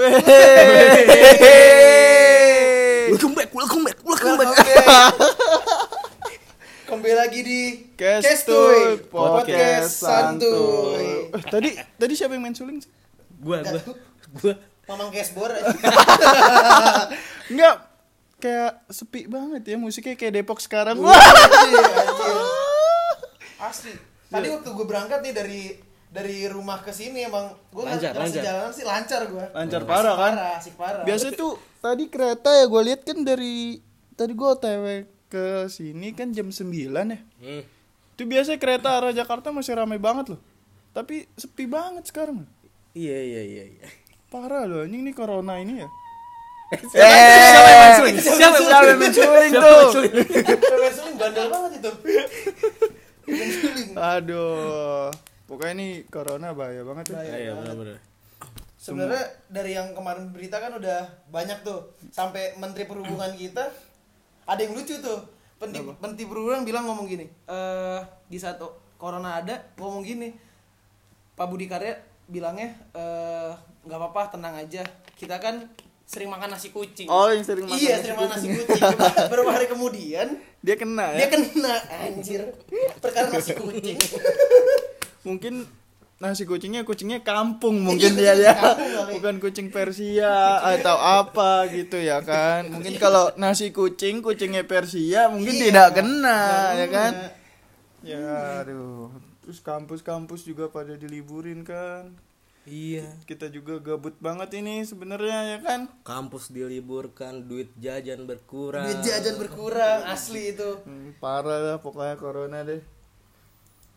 Welcome back, welcome back, welcome back. Kembali lagi di Kestuy Kestuy, Podcast Santuy. Eh, tadi tadi siapa yang main suling sih? Gua, gua, gua. Mamang Kesbor. Enggak kayak sepi banget ya musiknya kayak Depok sekarang. Anjir. Asli. Tadi waktu gue berangkat nih dari dari rumah ke sini emang gue Lancar, lancar. jalanan sih lancar gue. Lancar parah kan? Parah, asik parah. Biasa tuh tadi kereta ya gue lihat kan dari tadi gue OTW ke sini kan jam 9 ya. Hmm. Itu biasa kereta arah Jakarta masih ramai banget loh. Tapi sepi banget sekarang. Iya, iya, iya, iya. Parah loh anjing nih corona ini ya. Siapa yang main suling? Siapa Siapa yang main suling Siapa tuh? yang bandel banget itu. Aduh. Pokoknya nih corona bahaya banget ya. Bahaya. Iya, benar-benar. Sebenarnya dari yang kemarin berita kan udah banyak tuh. Sampai Menteri Perhubungan kita ada yang lucu tuh. Menteri, Menteri Perhubungan bilang ngomong gini. Eh di saat corona ada ngomong gini. Pak Budi Karya bilangnya eh nggak apa-apa tenang aja. Kita kan sering makan nasi kucing. Oh, yang sering makan Iya, nasi sering makan nasi kucing. Beberapa hari kemudian Dia kena ya. dia kena anjir. Perkara nasi kucing. Mungkin nasi kucingnya kucingnya kampung mungkin Iya, dia ya. kali. bukan kucing Persia atau apa gitu ya kan. Mungkin kalau nasi kucing kucingnya Persia mungkin Iya, tidak kena ya kan? Ya aduh. Terus kampus-kampus juga pada diliburin kan. Iya. kita juga gabut banget ini sebenarnya ya kan? Kampus diliburkan, duit jajan berkurang. Duit jajan berkurang asli itu. Hmm, parah lah pokoknya corona deh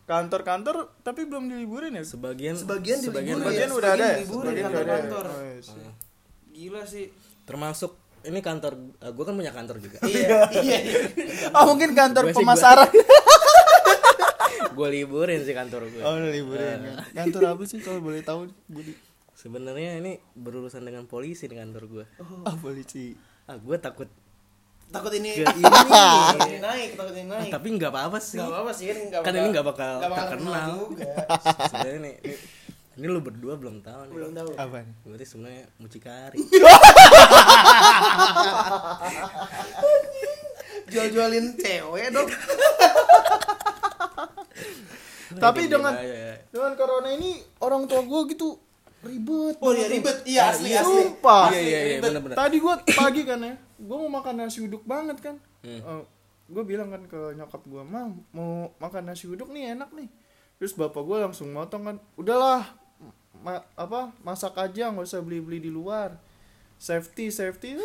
kantor-kantor tapi belum diliburin ya Sebagian Sebagian sebagian ya, udah ada ya diliburin sebagian udah ada ya? kantor-kantor. Oh, iya sih. Gila sih. termasuk ini kantor gue kan punya kantor juga. Iya, iya. iya. oh mungkin kantor Gua pemasaran gue liburin sih kantor gue. Oh, liburin. Kantor apa sih kalau boleh tahu, Budi? Sebenarnya ini berurusan dengan polisi di kantor gue. Ah, polisi. Ah, gue takut. Takut ini Ke ini. ini naik, takut ini naik. tapi nggak apa-apa sih. Nggak apa-apa sih kan nggak Kan ini nggak bakal nggak bakal terkenal. juga. Sebenarnya nih, ini, ini lu berdua belum tahu nih. Belum tahu. Apa nih? Berarti sebenarnya mucikari. Jual-jualin cewek dong. Tapi dengan Bahaya. dengan corona ini orang tua gue gitu ribet. Oh iya ribet. Iya asli asli. Sumpah. Iya iya iya benar-benar. Tadi gue pagi kan ya, gue mau makan nasi uduk banget kan. Hmm. gue bilang kan ke nyokap gue, mam mau makan nasi uduk nih enak nih. Terus bapak gue langsung motong kan, udahlah ma- apa masak aja nggak usah beli beli di luar. Safety safety.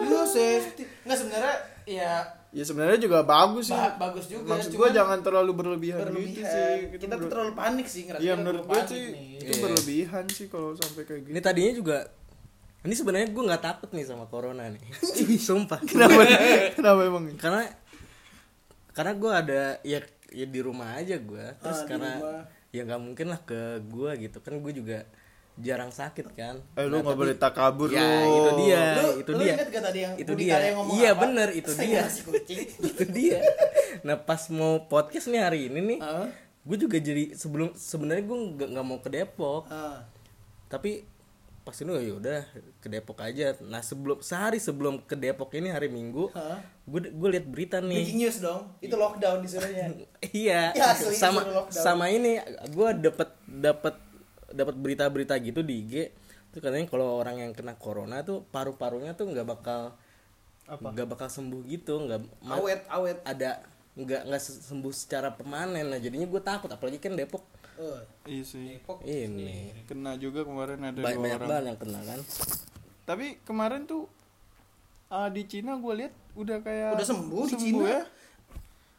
Lu safety. Nggak sebenarnya ya Ya sebenarnya juga bagus sih. ba- bagus juga. Maksud gue jangan terlalu berlebihan, gitu berlebihan. sih. Gitu Kita tuh terlalu panik sih ngerasa Iya kita menurut terlalu gue panik sih nih. itu Iya. berlebihan sih kalau sampai kayak gitu. Ini tadinya juga ini sebenarnya gue nggak takut nih sama corona nih. Sumpah. Kenapa? Kenapa emang? karena karena gue ada ya ya di rumah aja gue terus Ah, karena rumah. ya nggak mungkin lah ke gue gitu kan gue juga jarang sakit kan Eh lu Nah, nggak tapi- boleh takabur ya lu. itu dia Lu, itu lu dia inget gak tadi yang itu dia ngomong iya apa? bener itu Saya dia itu dia nah pas mau podcast nih hari ini nih Ah. gue juga jadi sebelum sebenarnya gue nggak nggak mau ke Depok Ah. tapi pas ini ya udah ke Depok aja. Nah sebelum sehari sebelum ke Depok ini hari Minggu gue gue liat berita nih. Breaking news dong. Itu lockdown disuruhnya. iya. Ya, sama sama ini gue dapet dapet dapet berita-berita gitu di IG tuh katanya kalau orang yang kena corona tuh paru-parunya tuh nggak bakal nggak bakal sembuh gitu nggak awet, awet. ada nggak nggak se- sembuh secara permanen. Nah jadinya gue takut apalagi kan Depok Oh, Iya sih. Depok. ini Kena juga kemarin ada banyak dua banyak orang. banget yang kena kan Tapi kemarin tuh ah, di Cina gue lihat udah kayak Udah sembuh di Cina. ya.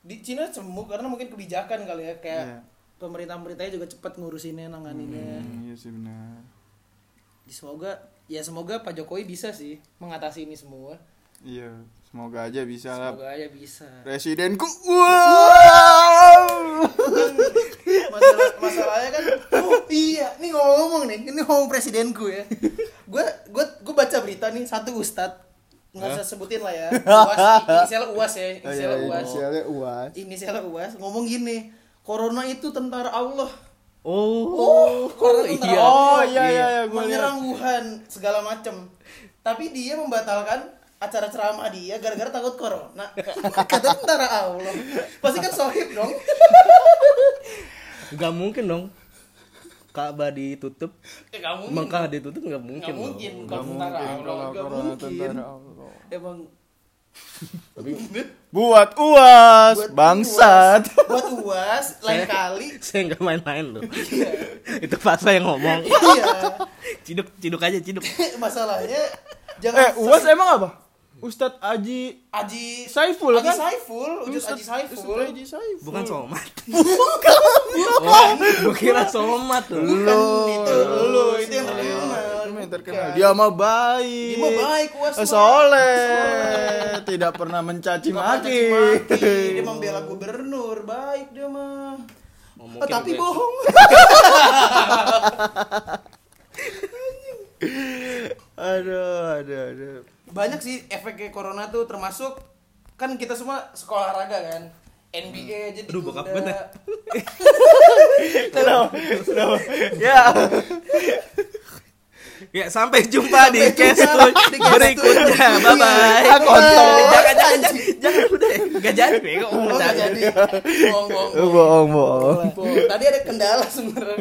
Di Cina sembuh karena mungkin kebijakan kali ya kayak Iya. pemerintah-pemerintahnya juga cepat ngurusinnya nanganinnya. Hmm, iya sih benar. Semoga ya semoga Pak Jokowi bisa sih mengatasi ini semua. Iya, semoga aja bisa lah. Semoga aja bisa. Presidenku. Wow. Masalah masalahnya kan oh iya, nih ngomong nih, ini ngomong presidenku ya. Gue gue gue baca berita nih satu ustad nggak usah sebutin lah ya. Uas, inisialnya Uas ya, Oh, inisialnya iya, Uas. inisialnya UAS. Inisialnya Uas ngomong gini, corona itu tentara Allah. Oh, corona tuh iya. Oh iya iya iya menyerang Wuhan segala macem tapi dia membatalkan acara ceramah dia gara-gara takut corona kata tentara Allah pasti kan sohib dong Gak mungkin dong. Ka'bah ditutup, ya gak mungkin Mekah ditutup nggak mungkin. Gak dong. mungkin Gak mungkin Allah gak mungkin Allah. emang Tapi Buat uas buat bangsat. uas, buat uas lain kali saya nggak main-main loh. Itu Fasa yang ngomong. iya Ciduk, ciduk aja, ciduk. masalahnya jangan Eh uas emang apa? Ustadz Aji Aji Saiful, Aji kan? Saiful Ujus Aji Ustadz Saiful Aji Saiful. Bukan somat. Bukan. Gue kira somat loh. bukan itu lu itu yang Itu terkenal mah yang terkenal. Bukan. Dia mah baik. Dia mah baik, Uas mah. Soleh. Tidak pernah mencaci maki. dia membela gubernur baik dia mah Oh, tapi bohong Aduh, aduh, aduh. Banyak sih efeknya corona tuh termasuk kan kita semua sekolah olahraga kan NBA jadi Aduh, bokap gue dah. Kenapa? Kenapa? Ya. Ya sampai jumpa di Sampai cast di berikutnya. Tuh. Bye bye. Iya. Kontol. Jangan jangan jangan jangan udah. Gak jadi bego. Oh, jadi bohong bohong Bohong, bohong. Bohong. tadi ada kendala sebenarnya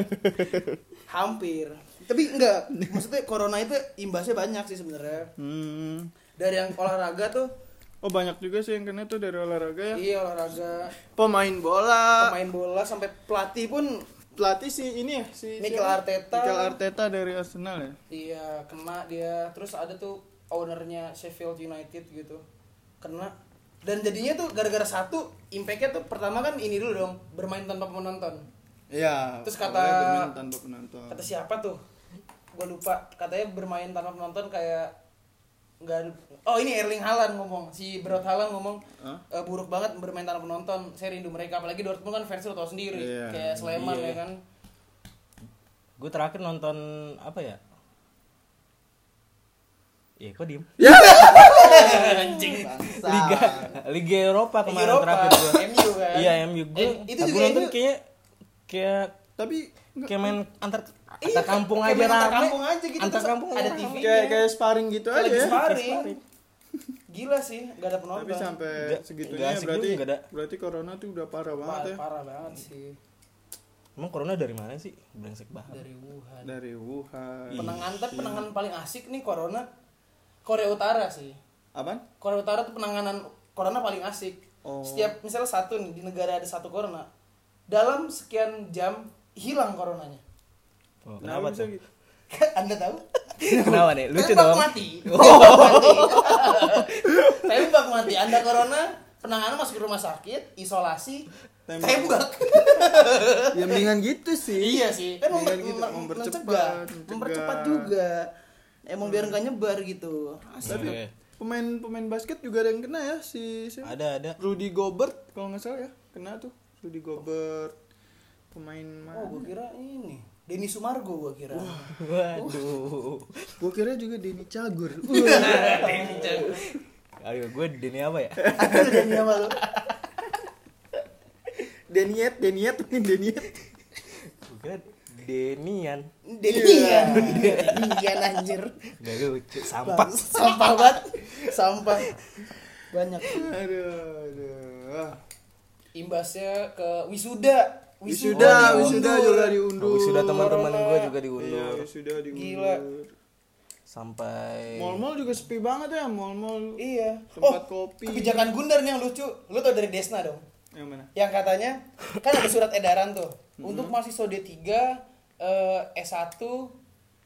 hampir tapi enggak maksudnya corona itu imbasnya banyak sih sebenarnya Hmm. dari yang olahraga tuh Oh banyak juga sih yang kena tuh dari olahraga ya. iya olahraga Pemain bola. pemain bola sampai pelatih pun Pelatih si ini ya si Mikel? Arteta. Mikel Arteta dari Arsenal ya. Iya, kena dia. Terus ada tuh ownernya Sheffield United gitu. Kena. Dan jadinya tuh gara-gara satu, impactnya tuh pertama kan ini dulu dong, bermain tanpa penonton. Iya. Terus kata- bermain tanpa penonton. Kata siapa tuh? Gue lupa. Katanya bermain tanpa penonton kayak nggak Oh ini Erling Haaland ngomong, si Brot Haaland ngomong Hah? "Eh, buruk banget bermain tanpa penonton. Saya rindu mereka, apalagi Dortmund kan fans lo tau sendiri, Iya, kayak Sleman iya. ya kan. Gue terakhir nonton apa ya? Iya, kok diem? Ya. Anjing. Liga Liga Eropa kemarin Eropa, terakhir gue. MU kan? Iya, MU gue. Eh, itu Aku juga nonton MU. kayak kayak Tapi kayak main antar Iya, antar kampung aja main antar rame. kampung aja gitu, Antar kampung ada aja TV. rame. kayak kayak sparring gitu aja. lagi ya. sparring. Gila sih, gak ada penonton. Tapi sampai segitunya berarti ada. berarti corona tuh udah parah parah, banget ya. parah banget sih Emang corona dari mana sih? Brengsek banget. dari Wuhan. Dari Wuhan. Penanganan tapi penanganan paling asik nih corona Korea Utara sih. Apaan? Korea Utara tuh penanganan corona paling asik. Oh. Setiap misalnya satu nih di negara ada satu corona, dalam sekian jam hilang coronanya. Oh, Nah, kenapa bisa tuh? gitu. Anda tahu? Kenapa nih? Lucu Tembak dong. mati. Tembak mati. Tembak mati. Anda corona, penanganan masuk ke rumah sakit, isolasi, Tembak. tembak. Ya mendingan gitu sih. iya sih. Kan memper- gitu, memper- mempercepat, mencegah, mencegah. mempercepat juga. Emang biar nggak nyebar gitu. Tapi Oke. pemain pemain basket juga ada yang kena ya si, si Ada ada. Rudy Gobert kalau nggak salah ya kena tuh Rudy Gobert pemain Oh, mana? gue kira ini. Denny Sumargo gue kira. Waduh. Gue kira juga Denny Cagur. Ayo gue Denny apa ya? Denny apa lu? Deniet, Deniet, Deniet. Gue kira Denian. Denian. Denian anjir. Gak lucu. Sampah. Sampah banget. Sampah. Banyak. Aduh, aduh. Imbasnya ke wisuda. Wisuda, diundur. wisuda juga diundur. Oh, wisuda teman-teman gue juga Iya, diundur. wisuda diundur. Gila. Sampai Mall-mall juga sepi banget ya, mall-mall. Iya. Tempat oh, kopi. Kebijakan Gundar nih yang lucu. Lu tau dari Desna dong. Yang mana? Yang katanya kan ada surat edaran tuh untuk mahasiswa D3 eh, S1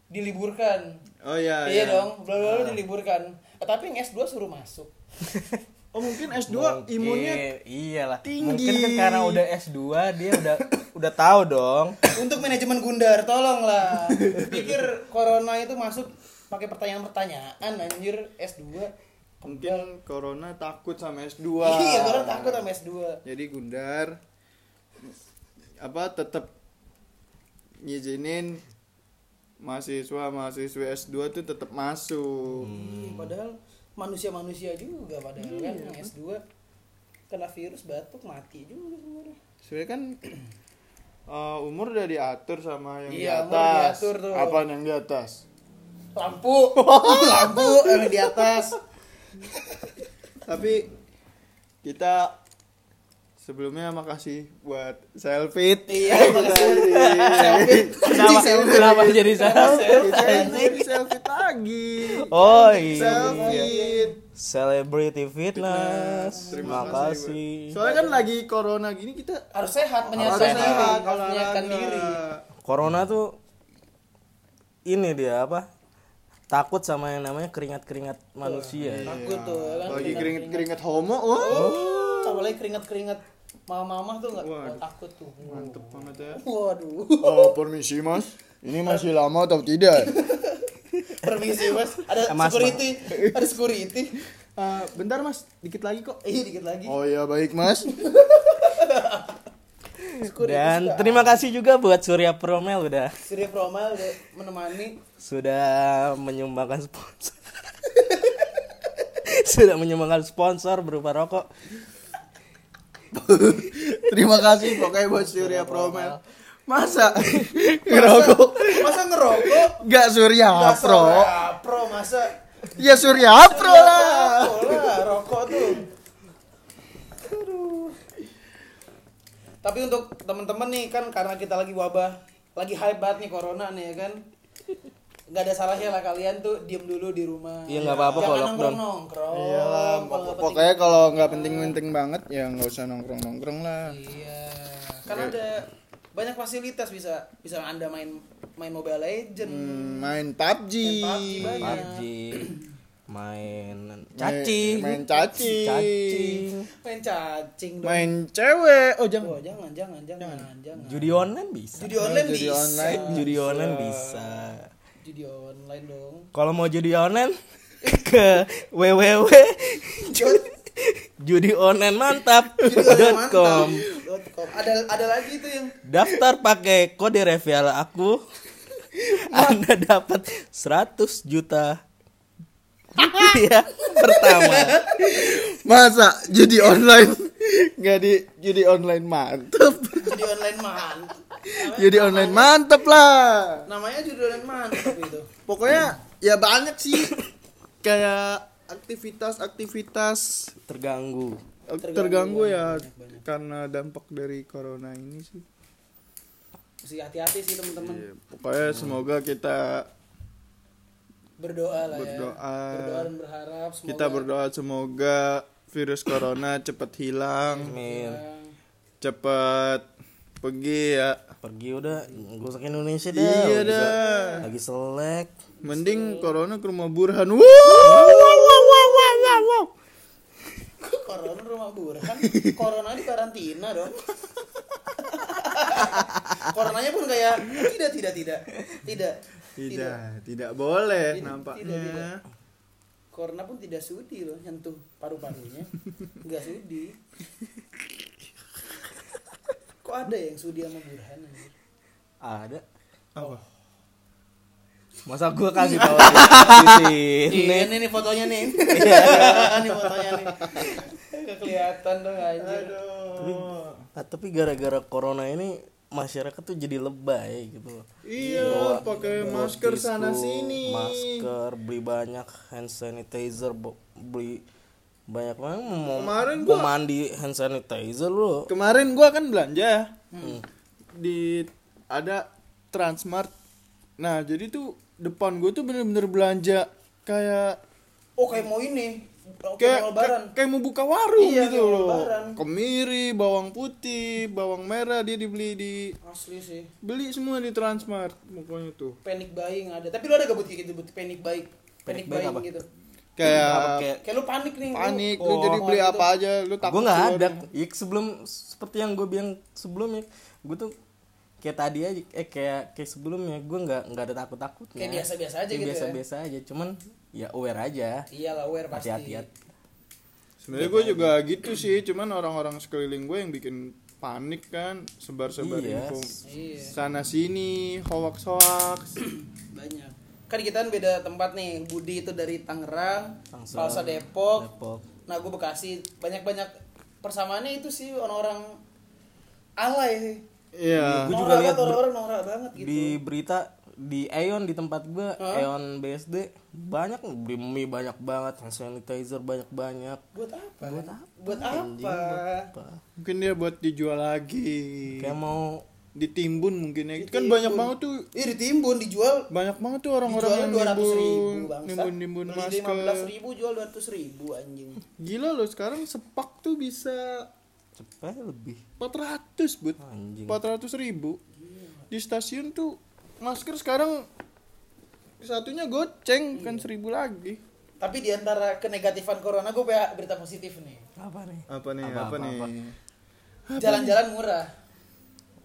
diliburkan. Oh iya, iya iya. dong, bla diliburkan. Eh, tapi yang S2 suruh masuk. Oh mungkin S2 Mungkin, imunnya iyalah. tinggi. Mungkin kan karena udah S2 dia udah udah tahu dong. Untuk manajemen Gundar, tolonglah. Pikir corona itu masuk pakai pertanyaan-pertanyaan anjir S2. mungkin corona takut sama S2. Iya, orang takut sama S2. Jadi Gundar apa tetap ngizinin mahasiswa mahasiswa S2 tuh tetap masuk. Ih, Padahal manusia-manusia juga padahal kan Iya. yang S2 kena virus batuk mati juga sebenarnya. Sebenarnya kan Eh, umur udah diatur sama yang Iya, di umur atas. diatur tuh. Apaan yang di atas? lampu lampu yang di atas Tapi kita sebelumnya makasih buat selfie. iya makasih selfie Kenapa, selfie kenapa jadi? Kita jadi selfie lagi. Oh iya. Selfie. Celebrity fitness. Terima kasih. Soalnya kan lagi corona gini kita harus sehat menyehatkan diri harus menyehatkan diri Corona tuh ini dia apa? Takut sama yang namanya keringat-keringat manusia. takut tuh ya kan Lagi keringet-keringet homo. Wah. oh apalagi keringat keringat mama-mama tuh nggak Waduh. oh, takut tuh Mantep banget ya. waduh Oh, permisi mas. Ini masih lama atau tidak? permisi mas ada Eh, Mas, security ada security Eh, bentar mas, dikit lagi kok. iya dikit lagi Oh iya baik mas. Dan terima kasih juga buat Surya Promel udah Surya Promal udah menemani sudah menyumbangkan sponsor. sudah menyumbangkan sponsor berupa rokok. Terima kasih pokoknya buat Surya Promel. Masa ngerokok? masa ngerokok Gak Surya Pro. Surya pro masa Ya Surya Pro lah. Rokok lah, rokok tuh. Aduh. Tapi untuk temen-temen nih kan karena kita lagi wabah, lagi hype banget nih corona nih ya kan. Nggak ada salahnya lah kalian tuh diem dulu di rumah. Iya, nggak apa-apa Jangan kalau nongkrong nongkrong. Penting. pokoknya kalau nggak penting-penting banget ya nggak usah nongkrong-nongkrong lah. Iya. Karena ada banyak fasilitas bisa bisa anda main main Mobile Legend, Hmm, main PUBG. main PUBG banyak. PUBG, main cacing, Main cacing. cacing, Main cacing dong. Main cewek. Oh jangan. Oh, jangan, jangan, jangan, jangan. judi online bisa. Judi online Judi bisa. online. Judi online bisa. Judi online dong. Kalau mau judi online ke www judi online mantap.com .com. Ada ada lagi tuh yang daftar pakai kode revial aku Anda dapat 100 juta rupiah pertama Masa judi online nggak di judi online mantep. judi online mantap. Judi online mantep lah. Namanya judi online mantap itu. Pokoknya ya banyak sih kayak aktivitas-aktivitas terganggu terganggu, ya karena dampak dari corona ini sih. Mesti hati-hati sih teman-teman. Ya, pokoknya semoga kita Berdoa lah Berdoa. ya. Berdoa dan berharap semoga kita berdoa semoga virus corona cepat hilang, Amin. cepat pergi ya. Pergi udah ke Indonesia dah Iya udah dah. lagi selek Mending corona ke rumah Burhan. Wow, wow, wow, wow, wow, wow, wow. corona rumah burhan. Corona di karantina dong. Coronanya pun kayak tidak tidak tidak tidak Tidak, tidak boleh Tidak, nampaknya. tidak, tidak. Corona pun tidak sudi loh nyentuh paru-parunya. Enggak sudi. Kok ada yang sudi sama Burhan anjir? ada Apa? masa gua kasih tahu di Ini sini nih fotonya nih. ini fotonya nih. Gak kelihatan dong anjir. Ah, tapi gara-gara corona ini masyarakat tuh jadi lebay gitu Iya, pakai masker sana sini. masker beli banyak hand sanitizer beli banyak banget mau Kemarin mau gua- mandi hand sanitizer lu Kemarin gua kan belanja Hmm. di ada Transmart. Nah, jadi tuh depan gua tuh bener-bener belanja kayak Oh kayak mau ini. kayak Kayak mau lebaran. kayak, mau buka warung Iya, gitu mau loh. lebaran. Kemiri, bawang putih, bawang merah dia dibeli di Asli sih. beli semua di Transmart pokoknya tuh. Panic buying ada. Tapi lu ada gak buat kayak gitu buat panic buying? Panic, Panic buying buying apa? gitu. Kayak kayak Kayak lu panik nih. panik lu Oh, jadi beli gitu. apa aja lu takut gue nggak ada rumah. ya, sebelum seperti yang gue bilang sebelumnya gue tuh kayak tadi aja eh kayak kayak sebelumnya gue nggak nggak ada takut takutnya Kayak biasa-biasa aja gitu ya? biasa biasa aja cuman ya aware aja Iyalah aware pasti. hati-hati Sebenarnya gue juga gitu sih, cuman orang-orang sekeliling gue yang bikin panik kan, sebar-sebar Iya. info Iya. sana sini, hoax hoax. Banyak. Kan kita kan beda tempat nih. Budi itu dari Tangerang, Salsa Depok. Depok Nah, gue Bekasi. Banyak-banyak persamaannya itu sih orang-orang alay sih. Iya. Gua juga lihat orang-orang norak banget gitu di berita di Aeon di tempat gua Aeon BSD banyak beli mie banyak banget hand sanitizer banyak banyak buat apa buat apa buat apa Mungkin dia buat dijual lagi. kayak mau Ditimbun mungkin ya. Kan banyak banget tuh. Ih ditimbun dijual. Banyak banget tuh orang-orang yang dua ratus ribu nimbun bangsa nimbun nimbun beli lima masker. belas ribu jual dua ratus ribu anjing. Gila loh sekarang sepak tuh bisa cepet lebih. 400 but anjing. 400 ribu. Di stasiun tuh masker sekarang satunya goceng kan seribu lagi. Tapi di antara kenegatifan corona gue punya berita positif nih. Apa nih? Apa nih Apa, apa, apa, nih? apa? jalan-jalan murah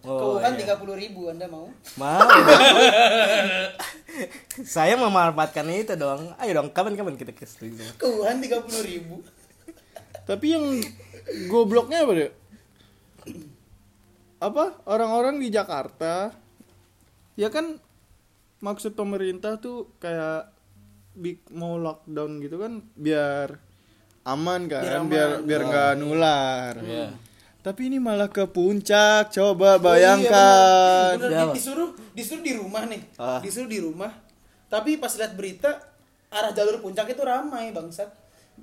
oh, Wuhan iya. tiga puluh ribu anda mau? Mau. Saya memanfaatkan itu dong. Ayo dong kapan-kapan kita ke situ ke Wuhan tiga puluh ribu. Tapi yang gobloknya apa deh apa? Orang-orang di Jakarta. Ya kan maksud pemerintah tuh kayak bi- mau lockdown gitu kan biar aman kan Biar aman. biar biar nggak nular. Iya. Tapi ini malah ke puncak coba Oh, iya, bayangkan. Bener. Bener, disuruh disuruh di rumah nih. Ah. disuruh di rumah. Tapi pas lihat berita arah jalur puncak itu ramai bangsat.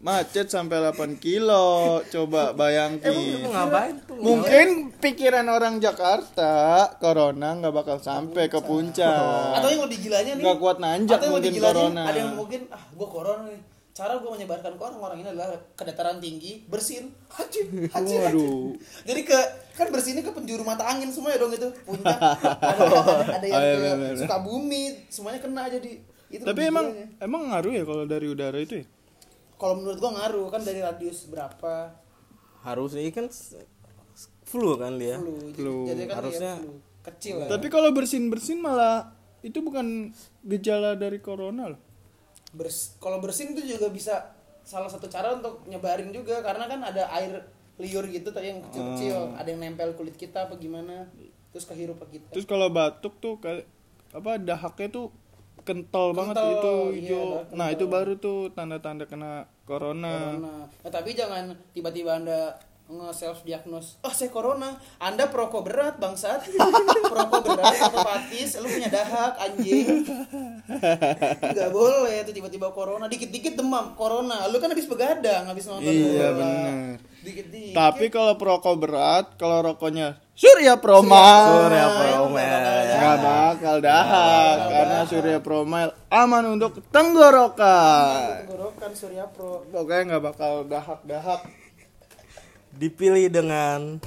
Macet sampai 8 kilo coba emang bayangin ngapain tuh? Mungkin pikiran orang Jakarta corona nggak bakal sampai ke puncak. atau yang lebih gilanya nih. Nggak kuat nanjak atau yang lebih mungkin corona. ada yang mungkin ah gue corona nih cara gue menyebarkan ke orang-orang ini adalah ke dataran tinggi bersin haji haji Waduh. jadi ke kan bersinnya ke penjuru mata angin semua ya dong itu puncak ada, ada, ada yang Oh, iya, ke bener, bener. Sukabumi semuanya kena jadi itu Tapi emang gilanya. emang ngaruh ya kalau dari udara itu ya? kalau menurut gua ngaruh kan dari radius berapa harusnya kan s- flu kan dia flu, Flu. jadi kan Harusnya- ya flu kecil ya. Tapi kalau bersin-bersin malah itu bukan gejala dari corona loh. Bers- kalau bersin itu juga bisa salah satu cara untuk nyebarin juga karena kan ada air liur gitu tadi yang kecil-kecil. Ada yang nempel kulit kita apa gimana terus kehirup ke kita. Terus kalau batuk tuh kayak apa dahaknya tuh kental, banget Kental, itu iya, hijau. dahak nah, itu baru tuh tanda-tanda kena corona. corona. Nah, tapi jangan tiba-tiba anda nge self diagnose oh saya corona. Anda perokok berat bangsat. Perokok berat otomatis lu punya dahak anjing. Nggak boleh tuh tiba-tiba corona. Dikit-dikit demam corona. Lu kan habis begadang habis nonton Iya, dikit-dikit. Tapi kalau perokok berat, kalau rokoknya Surya Promile. Surya Promile. Nggak bakal dahak karena Surya Promile aman untuk tenggorokan. tenggorokan Surya Pro. Pokoknya nggak bakal dahak-dahak. Dipilih dengan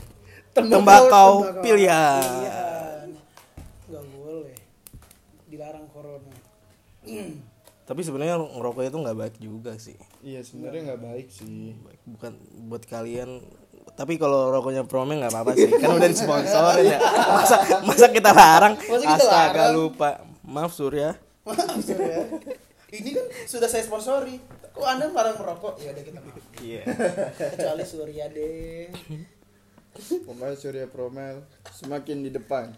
Tembakau- tembakau pilihan. Pilihan. nggak boleh. Dilarang corona. Tapi sebenarnya ngerokok itu nggak baik juga sih. Iya sebenarnya nggak baik sih. Baik, bukan buat kalian. Tapi kalau rokoknya Prome nggak apa-apa sih. Kan udah disponsorin ya. Masa masa kita larang? Masa kita astaga larang? lupa. Maaf Surya. Maaf Surya ini kan sudah saya sponsori kok anda melarang merokok ya udah kita maaf iya kecuali Surya deh Pokoknya Surya Promile semakin di depan.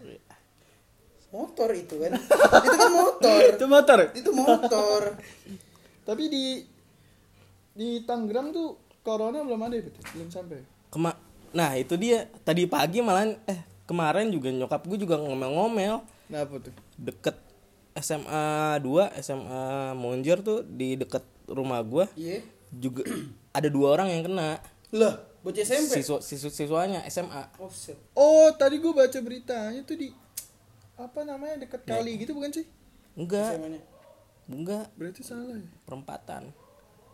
motor itu kan itu kan motor Itu motor. itu motor Tapi di di Tangerang tuh corona belum ada betul? Belum sampai. Kema nah itu dia tadi pagi malah eh kemarin juga nyokap gue juga ngomel-ngomel Nah, apa tuh? deket SMA 2 SMA Monjer tuh di deket rumah gue iya. Juga ada dua orang yang kena. Lah bocah SMP siswa siswa siswanya SMA oh Oh, tadi gue baca beritanya tuh di apa namanya deket kali gitu bukan sih? enggak. SMA-nya. enggak. Berarti salah ya. perempatan.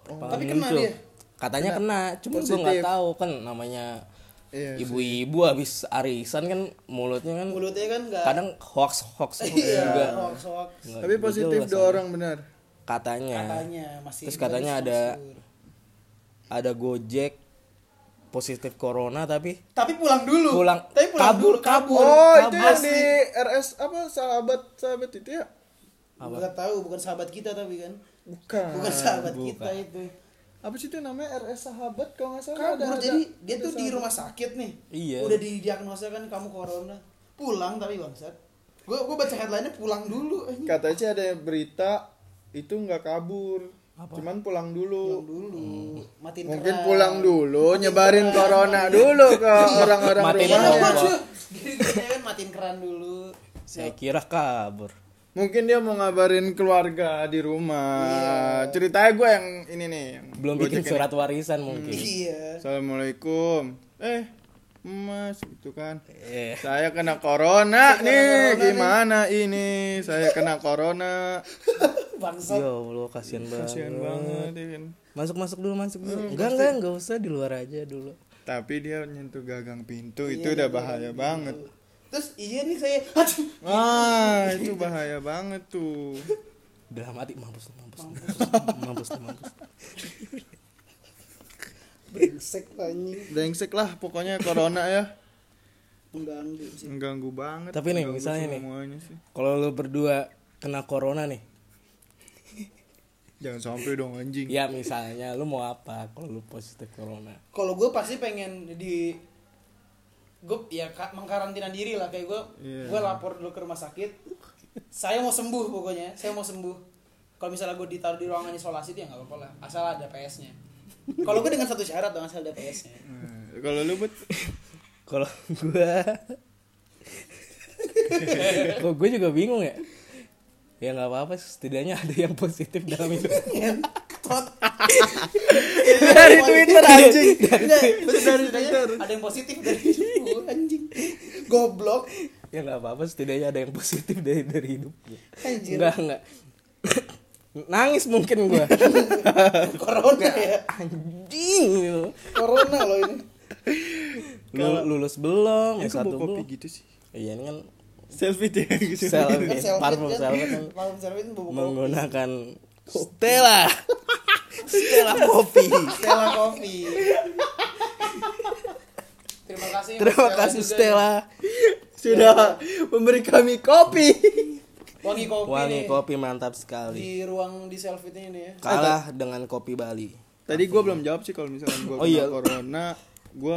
Tapi kena dia? Katanya kena, cuma gue nggak tahu kan namanya Iya. ibu-ibu habis arisan kan mulutnya kan mulutnya kan enggak kadang hoax hoax iya juga. hoax hoax. Nggak Tapi positif jelas dua orang benar. katanya. Katanya masih terus katanya ada ada gojek positif corona tapi tapi pulang dulu. Pulang. tapi pulang Kabur, dulu kabur. Oh, itu yang di RS apa sahabat sahabat itu ya? Nggak tahu bukan sahabat kita tapi kan. Bukan. bukan sahabat kita itu Apa sih itu namanya RS sahabat kalau nggak salah. Kabur ada- jadi ada- dia ada tuh di rumah sakit nih. Iya. udah didiagnosa kan kamu corona. Pulang tapi bangsat. Gua gua baca headline-nya pulang dulu anjing. katanya sih ada berita itu nggak kabur. Cuman pulang dulu. Dulu. Matiin mungkin keran. pulang dulu nyebarin corona dulu ke orang-orang Matiin Iya, rumahnya matiin keran dulu. Saya kira kabur. Mungkin dia mau ngabarin keluarga di rumah. Ceritanya gue yang ini nih yang Belum bikin surat warisan mungkin. iya. Assalamualaikum. Eh mas gitu kan. Eh, saya kena corona nih. gimana ini? Saya kena corona. Bangsa ya Allah kasihan banget. kasihan banget. ya. Masuk masuk dulu masuk dulu. Enggak enggak enggak usah di luar aja dulu. tapi dia nyentuh gagang pintu itu udah bahaya banget terus iya nih saya. Aduh wah itu bahaya banget tuh. Dalam hati mampus mampus mampus. mampus. brengsek anjing. Brengsek lah pokoknya corona ya. Mengganggu sih. Mengganggu banget Tapi nih, misalnya nih. Kalau lu berdua kena corona nih, jangan sampai dong anjing. Ya misalnya lu mau apa kalau lu positif corona? kalau gue pasti pengen di gue ya ka- mengkarantina diri lah kayak gue Iya. gue lapor dulu ke rumah sakit. Saya mau sembuh pokoknya. Saya mau sembuh. Kalau misalnya gue ditaruh di ruangan isolasi itu ya nggak apa-apa lah. Asal ada PS nya kalau gue dengan satu syarat dong asal ada PS nya Nah, kalau lu bet Kalau gua Kok gue juga bingung ya? Ya nggak apa-apa setidaknya ada yang positif dalam hidup dari Twitter anjing. Dari ada yang positif dari hidup anjing. Goblok. Ya nggak apa-apa setidaknya ada yang positif dari dari hidup Anjir. Enggak enggak Nangis mungkin gua. Corona ya? Anjing. Corona loh ini. Lu- Lulus belum? Ya S1 kok bawa kopi belum? gitu sih. Iya ini kan selfie deh gitu selfie. Kan selfie Parfum kan. selfie kan. Parfum selfie kopi. Menggunakan Stella. Stella kopi Stella Coffee terima kasih Terima kasih juga. Stella. Sudah memberi kami kopi. Wangi kopi Wangi nih. kopi mantap sekali. Di ruang di selfie ini nih ya. Kalah dengan kopi Bali. Tadi gue belum jawab sih kalau misalkan gue Oh, iya. corona. Gue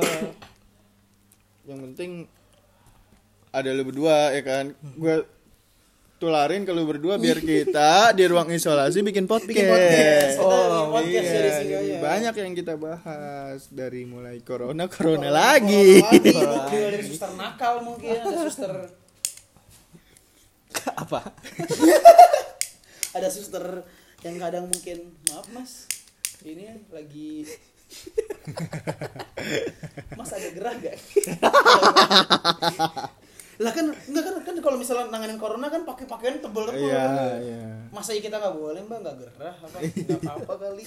yang penting ada lu berdua ya kan? Gue tularin kalau berdua biar kita di ruang isolasi bikin podcast, Bikin podcast. Kita oh bikin podcast iya, dari sini jadi aja. banyak yang kita bahas dari mulai corona corona lagi Lagi, juga dari suster nakal mungkin ada suster Apa? ada suster yang kadang mungkin maaf mas ini lagi mas ada gerah gak lah kan enggak kan kan kalau misalnya nanganin corona kan pakai pakaian tebel tebel iya iya. Masa iya kita nggak boleh mbak? Nggak gerah apa? Nggak apa apa kali.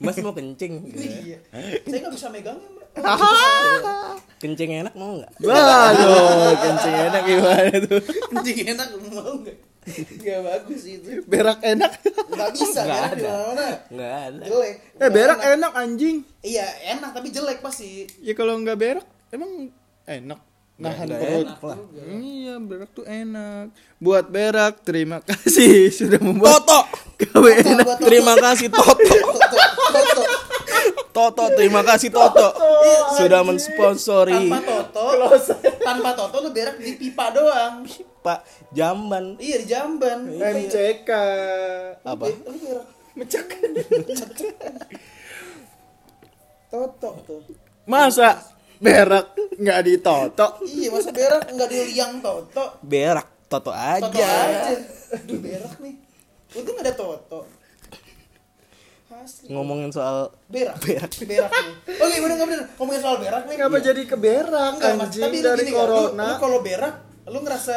Mas mau kencing? iya. Saya nggak bisa megangnya mbak. Kencing enak mau nggak? waduh kencing enak gimana tuh? Kencing enak mau nggak? Nggak bagus itu. Berak enak. Nggak bisa Nggak kan di ada. mana Nggak ada. jelek. Eh berak enak anjing. Iya enak tapi jelek pasti. Ya kalau nggak berak emang enak nahan Nggak perut. enak lah. iya berak tuh enak. Buat berak terima kasih sudah membuat Toto. KW enak. Buat Terima kasih Toto. Toto, Toto. Toto, terima kasih Toto. Sudah mensponsori. Tanpa toto tanpa toto lu berak di pipa doang. Pak Jamban. iya di jamban. MCK Apa? lu berak. Mecek. Toto tuh. Masa berak nggak ditotok iya masa berak nggak di liang toto? Berak Toto aja. toto aja. Aduh berak nih. Untung ada toto. Asli. Ngomongin soal berak. berak. Berak nih. Iya bener nggak bener? Ngomongin soal berak nih. Kenapa jadi ke berak Enggak, Mas. anjing? Tapi dari gini nggak, lu- corona. Lu, kalau berak, lu ngerasa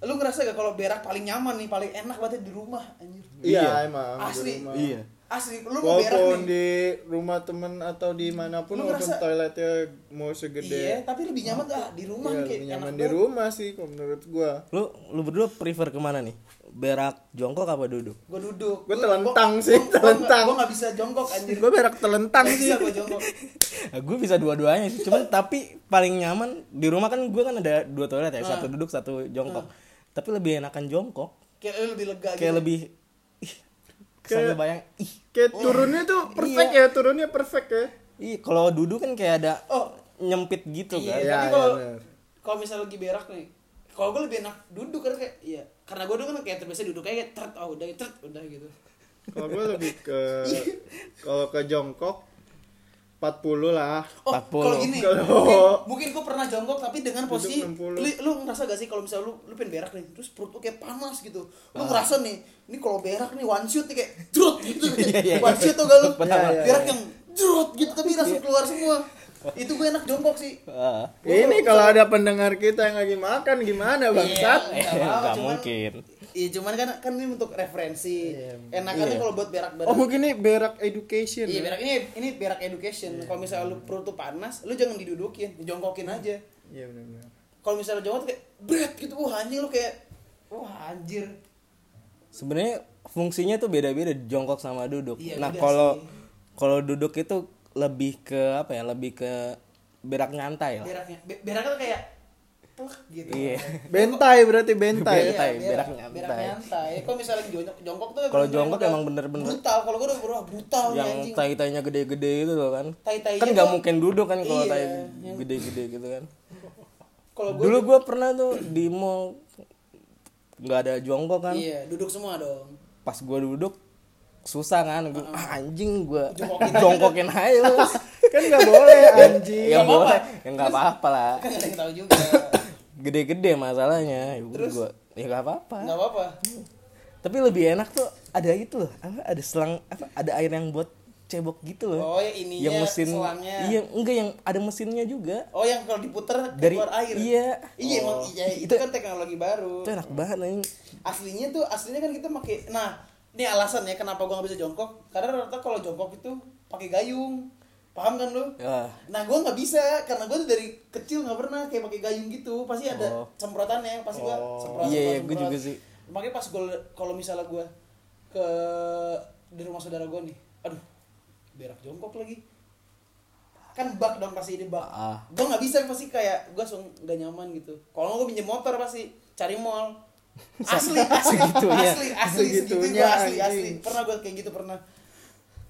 lu ngerasa gak kalau berak paling nyaman nih, paling enak banget di rumah anjir. iya emang di Asli. rumah. Iya. Asli, lu mau berak walaupun nih. di rumah temen atau di mana pun Lu walaupun ngerasa- toiletnya mau Iya, segede tapi lebih nyaman gak di rumah Iya, kayak lebih nyaman di banget. rumah sih kalau menurut gua Lu lu berdua prefer ke mana nih? Berak jongkok apa duduk? Gua duduk. Gua Gua- telentang gua- sih, gua- gua telentang. nggak- Gua gak bisa jongkok anjir. gua berak telentang sih bisa gua jongkok. gue bisa dua-duanya sih. Cuman tapi paling nyaman di rumah kan gue kan ada dua toilet ya, satu duduk, satu jongkok. Tapi lebih enakan jongkok. Kayak lebih lega Kayak gitu. lebih ih, sambil bayang ih, kayak turunnya tuh perfect ya turunnya perfect ya ih kalau duduk kan kayak ada Oh, nyempit gitu iya. kan. Iya, Tapi iya, kalau bener. kalau misalnya lagi berak nih, kalau gue lebih enak duduk karena kayak iya, karena gue dulu kan kayak terbiasa duduk kayak tret, oh udah tret, udah gitu. kalau gue lebih ke kalau ke jongkok 40 lah Oh, 40. kalau gini, mungkin, mungkin gue pernah jongkok tapi dengan posisi lu, 60. lu ngerasa gak sih kalau misalnya lu lu pengen berak nih, terus perut lu kayak panas gitu. Lu ngerasa nih, ini kalau berak nih one shoot nih kayak drut gitu. one shoot tuh gak lu? Iya, iya, berak yang drut gitu tapi langsung keluar semua. Itu gue enak jongkok sih. Ah, ini kalau ada pendengar kita yang lagi makan gimana bangsat Iya, nggak apa-apa, nggak cuman- mungkin Iya cuman kan kan ini untuk referensi. Enakannya kalau buat berak-berak. oh mungkin ini berak education Iya ya? berak ini ini berak education. Kalau misalnya lu perut tuh panas, lu jangan didudukin, jongkokin aja. iya benar Kalau misalnya jongkok tuh kayak bret gitu, wah anjing lu kayak wah anjir. sebenarnya fungsinya tuh beda-beda jongkok sama duduk Iya, nah kalau kalau duduk itu lebih ke apa ya lebih ke berak nyantai lah Beraknya be- beraknya tuh kayak plek gitu. iya bentai berarti bentai Bentai, Iya, berak nyantai. berak nyantai. Kalau misalnya jongkok, jongkok tuh Kalau jongkok emang bener-bener- brutal. Kalau gue udah brutal nih yang tai-tainya gede-gede itu loh kan Tai-tainya kan nggak mungkin duduk kan kalau Iya, tai gede-gede gitu kan Kalau gue dulu gua pernah tuh di mall nggak ada jongkok kan iya duduk semua dong. pas gua duduk susah kan gua ah, anjing gua Jongkokin jongkokin aja lu kan nggak boleh anjing ya Nggak apa-apa. boleh ya nggak apa-apa lah Kan gak ada yang tahu juga. Gede-gede masalahnya ya udah gua ya nggak apa-apa Enggak apa-apa. tapi lebih enak tuh ada itu loh ada selang apa ada air yang buat cebok gitu loh Oh ya ininya yang mesin selangnya. iya enggak yang ada mesinnya juga Oh yang kalau diputer dari keluar air. iya Iya emang Oh. iya itu kan teknologi baru. itu enak banget nih aslinya tuh aslinya kan kita pakai nah ini alasan ya kenapa gua nggak bisa jongkok karena rata kalau jongkok itu pakai gayung paham kan lu ya nah gua nggak bisa karena gua tuh dari kecil nggak pernah kayak pakai gayung gitu pasti ada Oh. semprotannya pasti gua Oh. semprot Iya, iya, semprot. juga sih. makanya pas gua kalau misalnya gua ke di rumah saudara gua nih aduh berak jongkok lagi kan bak dong pasti ini bak Ah. gue nggak bisa pasti kayak gue langsung gak nyaman gitu kalau gue pinjam motor pasti cari mall asli asli Segitunya. asli asli segitu Segitunya, asli asli pernah gue kayak gitu pernah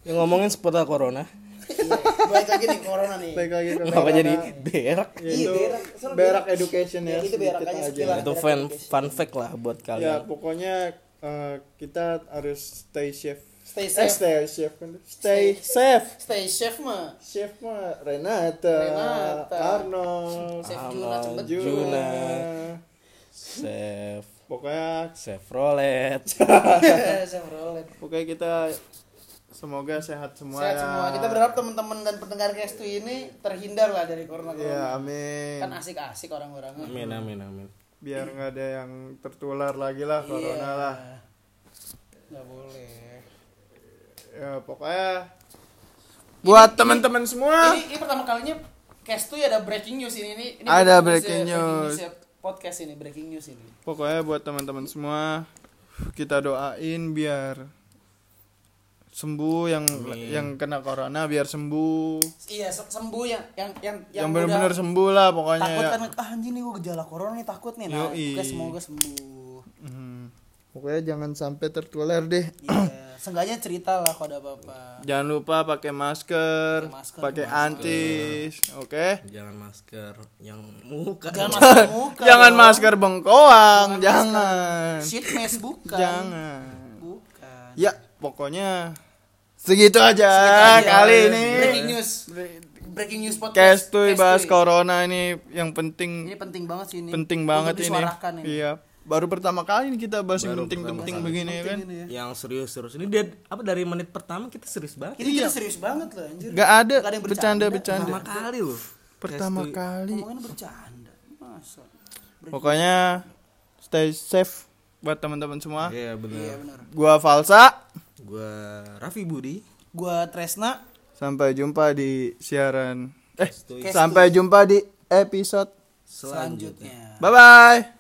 yang ngomongin seputar corona iya. Baik lagi nih corona nih. Baik lagi kenapa jadi berak? Ya, Iya, itu berak. Soalnya berak education ya Ya, itu berak aja itu fun fun fact lah buat ya kalian. pokoknya eh, kita harus stay safe. Stay eh, safe. stay safe. Kan? stay safe. Stay chef mah chef mah Renata, Renata. Arnold Chef Juna Juna. Juna. Chef pokoknya Chevrolet chef rolet pokoknya kita semoga sehat semua sehat ya. semua. Kita berharap teman-teman dan pendengar Kestu ini terhindar lah dari corona. Corona ya amin. Kan asik-asik orang-orangnya amin amin amin. Biar nggak ada yang tertular lagi lah corona lah. Iya. nggak boleh. Ya pokoknya buat teman-teman semua. Ini, ini pertama kalinya Kestu ya ada breaking news ini. Ini, ini Ada breaking breaking news. ya, podcast ini breaking news ini. Pokoknya buat teman-teman semua kita doain biar sembuh yang yang kena corona biar sembuh. Iya se- sembuh yang yang yang yang, udah benar-benar sembuh lah pokoknya takut ya. kan ah anjing nih gue gejala corona nih takut nih. Nah Yoi. pokoknya semoga sembuh. Mhm. pokoknya jangan sampai tertular deh. Iya seenggaknya cerita lah kalau ada apa-apa. Jangan lupa pakai masker Pakai masker, pakai antis oke? Jangan masker yang muka. Jangan masker muka jangan dong. masker bengkoang jangan shit mask bukan. Jangan. Bukan. Ya pokoknya segitu aja Segitu aja. kali ini breaking news breaking news podcast Kestuy. bahas corona ini yang penting ini penting banget sih ini penting banget ini. ini Iya. Baru pertama kali ini kita bahas yang penting-penting begini ya kan. Ini ya. yang serius terus ini dia apa dari menit pertama kita serius banget ini kita serius banget loh anjir Gak ada Nggak ada yang bercanda. bercanda-bercanda. pertama kali loh Pertama Kestuy. kali. bercanda masa Pokoknya stay safe buat teman-teman semua. iya iya benar benar Gua Falsa. Gua Raffi Budi gua Tresna Sampai jumpa di siaran. Eh, Kestuy. sampai jumpa di episode selanjutnya Bye bye.